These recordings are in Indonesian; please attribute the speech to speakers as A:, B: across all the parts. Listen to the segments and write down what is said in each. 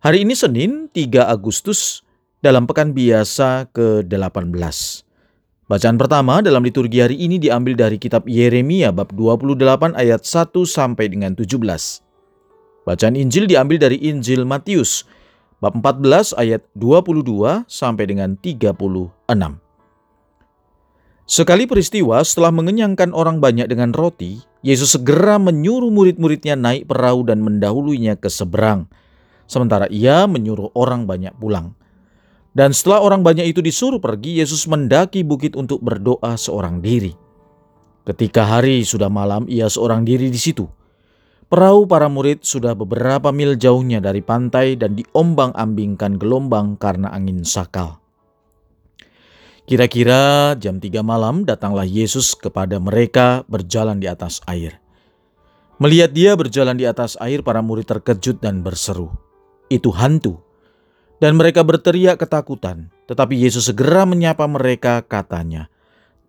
A: Hari ini Senin 3 Agustus dalam pekan biasa ke-18. Bacaan pertama dalam liturgi hari ini diambil dari kitab Yeremia bab 28 ayat 1 sampai dengan 17. Bacaan Injil diambil dari Injil Matius bab 14 ayat 22 sampai dengan 36. Sekali peristiwa setelah mengenyangkan orang banyak dengan roti, Yesus segera menyuruh murid-muridnya naik perahu dan mendahulunya ke seberang sementara ia menyuruh orang banyak pulang. Dan setelah orang banyak itu disuruh pergi, Yesus mendaki bukit untuk berdoa seorang diri. Ketika hari sudah malam, ia seorang diri di situ. Perahu para murid sudah beberapa mil jauhnya dari pantai dan diombang-ambingkan gelombang karena angin sakal. Kira-kira jam tiga malam datanglah Yesus kepada mereka berjalan di atas air. Melihat dia berjalan di atas air, para murid terkejut dan berseru, itu hantu. Dan mereka berteriak ketakutan. Tetapi Yesus segera menyapa mereka katanya,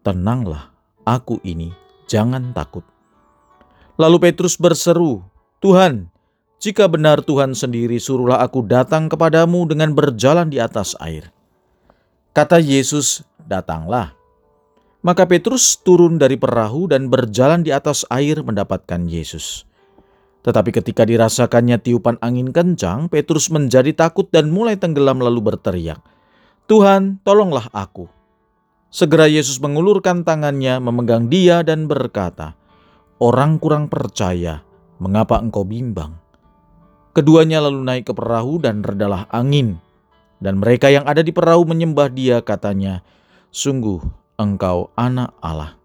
A: Tenanglah, aku ini, jangan takut. Lalu Petrus berseru, Tuhan, jika benar Tuhan sendiri suruhlah aku datang kepadamu dengan berjalan di atas air. Kata Yesus, datanglah. Maka Petrus turun dari perahu dan berjalan di atas air mendapatkan Yesus. Tetapi ketika dirasakannya tiupan angin kencang, Petrus menjadi takut dan mulai tenggelam lalu berteriak, Tuhan, tolonglah aku. Segera Yesus mengulurkan tangannya, memegang dia dan berkata, Orang kurang percaya, mengapa engkau bimbang? Keduanya lalu naik ke perahu dan redalah angin. Dan mereka yang ada di perahu menyembah dia katanya, Sungguh engkau anak Allah.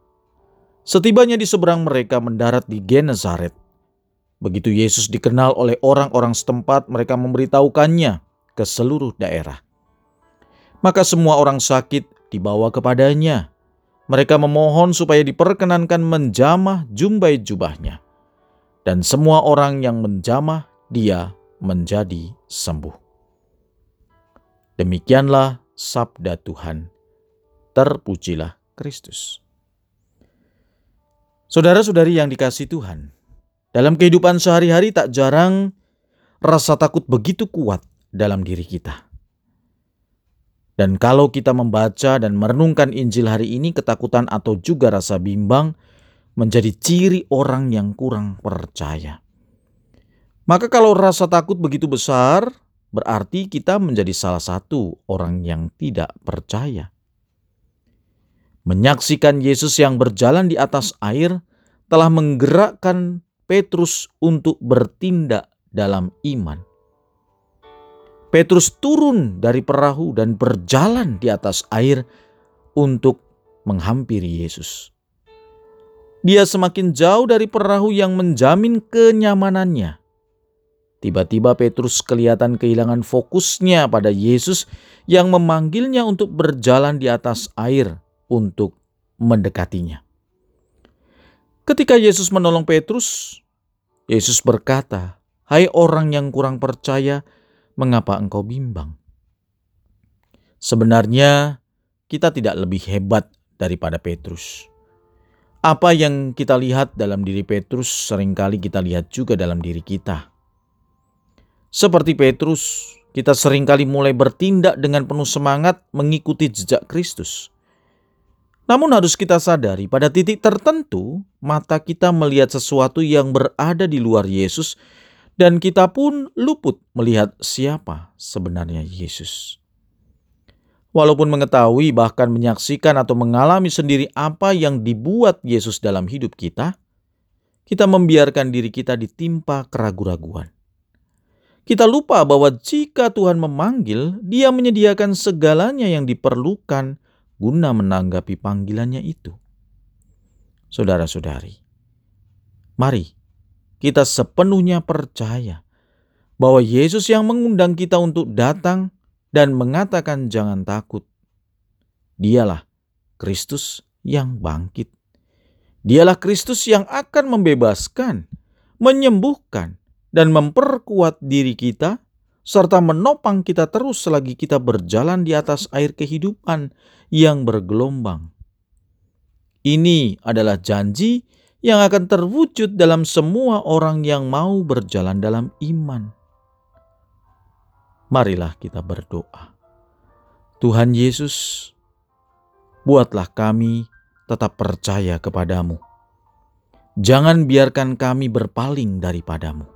A: Setibanya di seberang mereka mendarat di Genesaret. Begitu Yesus dikenal oleh orang-orang setempat, mereka memberitahukannya ke seluruh daerah. Maka semua orang sakit dibawa kepadanya. Mereka memohon supaya diperkenankan menjamah jumbai jubahnya. Dan semua orang yang menjamah dia menjadi sembuh. Demikianlah sabda Tuhan. Terpujilah Kristus. Saudara-saudari yang dikasih Tuhan, dalam kehidupan sehari-hari tak jarang rasa takut begitu kuat dalam diri kita. Dan kalau kita membaca dan merenungkan Injil hari ini, ketakutan atau juga rasa bimbang menjadi ciri orang yang kurang percaya. Maka kalau rasa takut begitu besar, berarti kita menjadi salah satu orang yang tidak percaya. Menyaksikan Yesus yang berjalan di atas air telah menggerakkan Petrus untuk bertindak dalam iman. Petrus turun dari perahu dan berjalan di atas air untuk menghampiri Yesus. Dia semakin jauh dari perahu yang menjamin kenyamanannya. Tiba-tiba Petrus kelihatan kehilangan fokusnya pada Yesus yang memanggilnya untuk berjalan di atas air untuk mendekatinya. Ketika Yesus menolong Petrus, Yesus berkata, "Hai orang yang kurang percaya, mengapa engkau bimbang?" Sebenarnya, kita tidak lebih hebat daripada Petrus. Apa yang kita lihat dalam diri Petrus, sering kali kita lihat juga dalam diri kita. Seperti Petrus, kita sering kali mulai bertindak dengan penuh semangat mengikuti jejak Kristus. Namun harus kita sadari pada titik tertentu mata kita melihat sesuatu yang berada di luar Yesus dan kita pun luput melihat siapa sebenarnya Yesus. Walaupun mengetahui bahkan menyaksikan atau mengalami sendiri apa yang dibuat Yesus dalam hidup kita, kita membiarkan diri kita ditimpa keraguan-raguan. Kita lupa bahwa jika Tuhan memanggil, Dia menyediakan segalanya yang diperlukan guna menanggapi panggilannya itu. Saudara-saudari, mari kita sepenuhnya percaya bahwa Yesus yang mengundang kita untuk datang dan mengatakan jangan takut. Dialah Kristus yang bangkit. Dialah Kristus yang akan membebaskan, menyembuhkan, dan memperkuat diri kita, serta menopang kita terus selagi kita berjalan di atas air kehidupan yang bergelombang. Ini adalah janji yang akan terwujud dalam semua orang yang mau berjalan dalam iman. Marilah kita berdoa. Tuhan Yesus, buatlah kami tetap percaya kepadamu. Jangan biarkan kami berpaling daripadamu.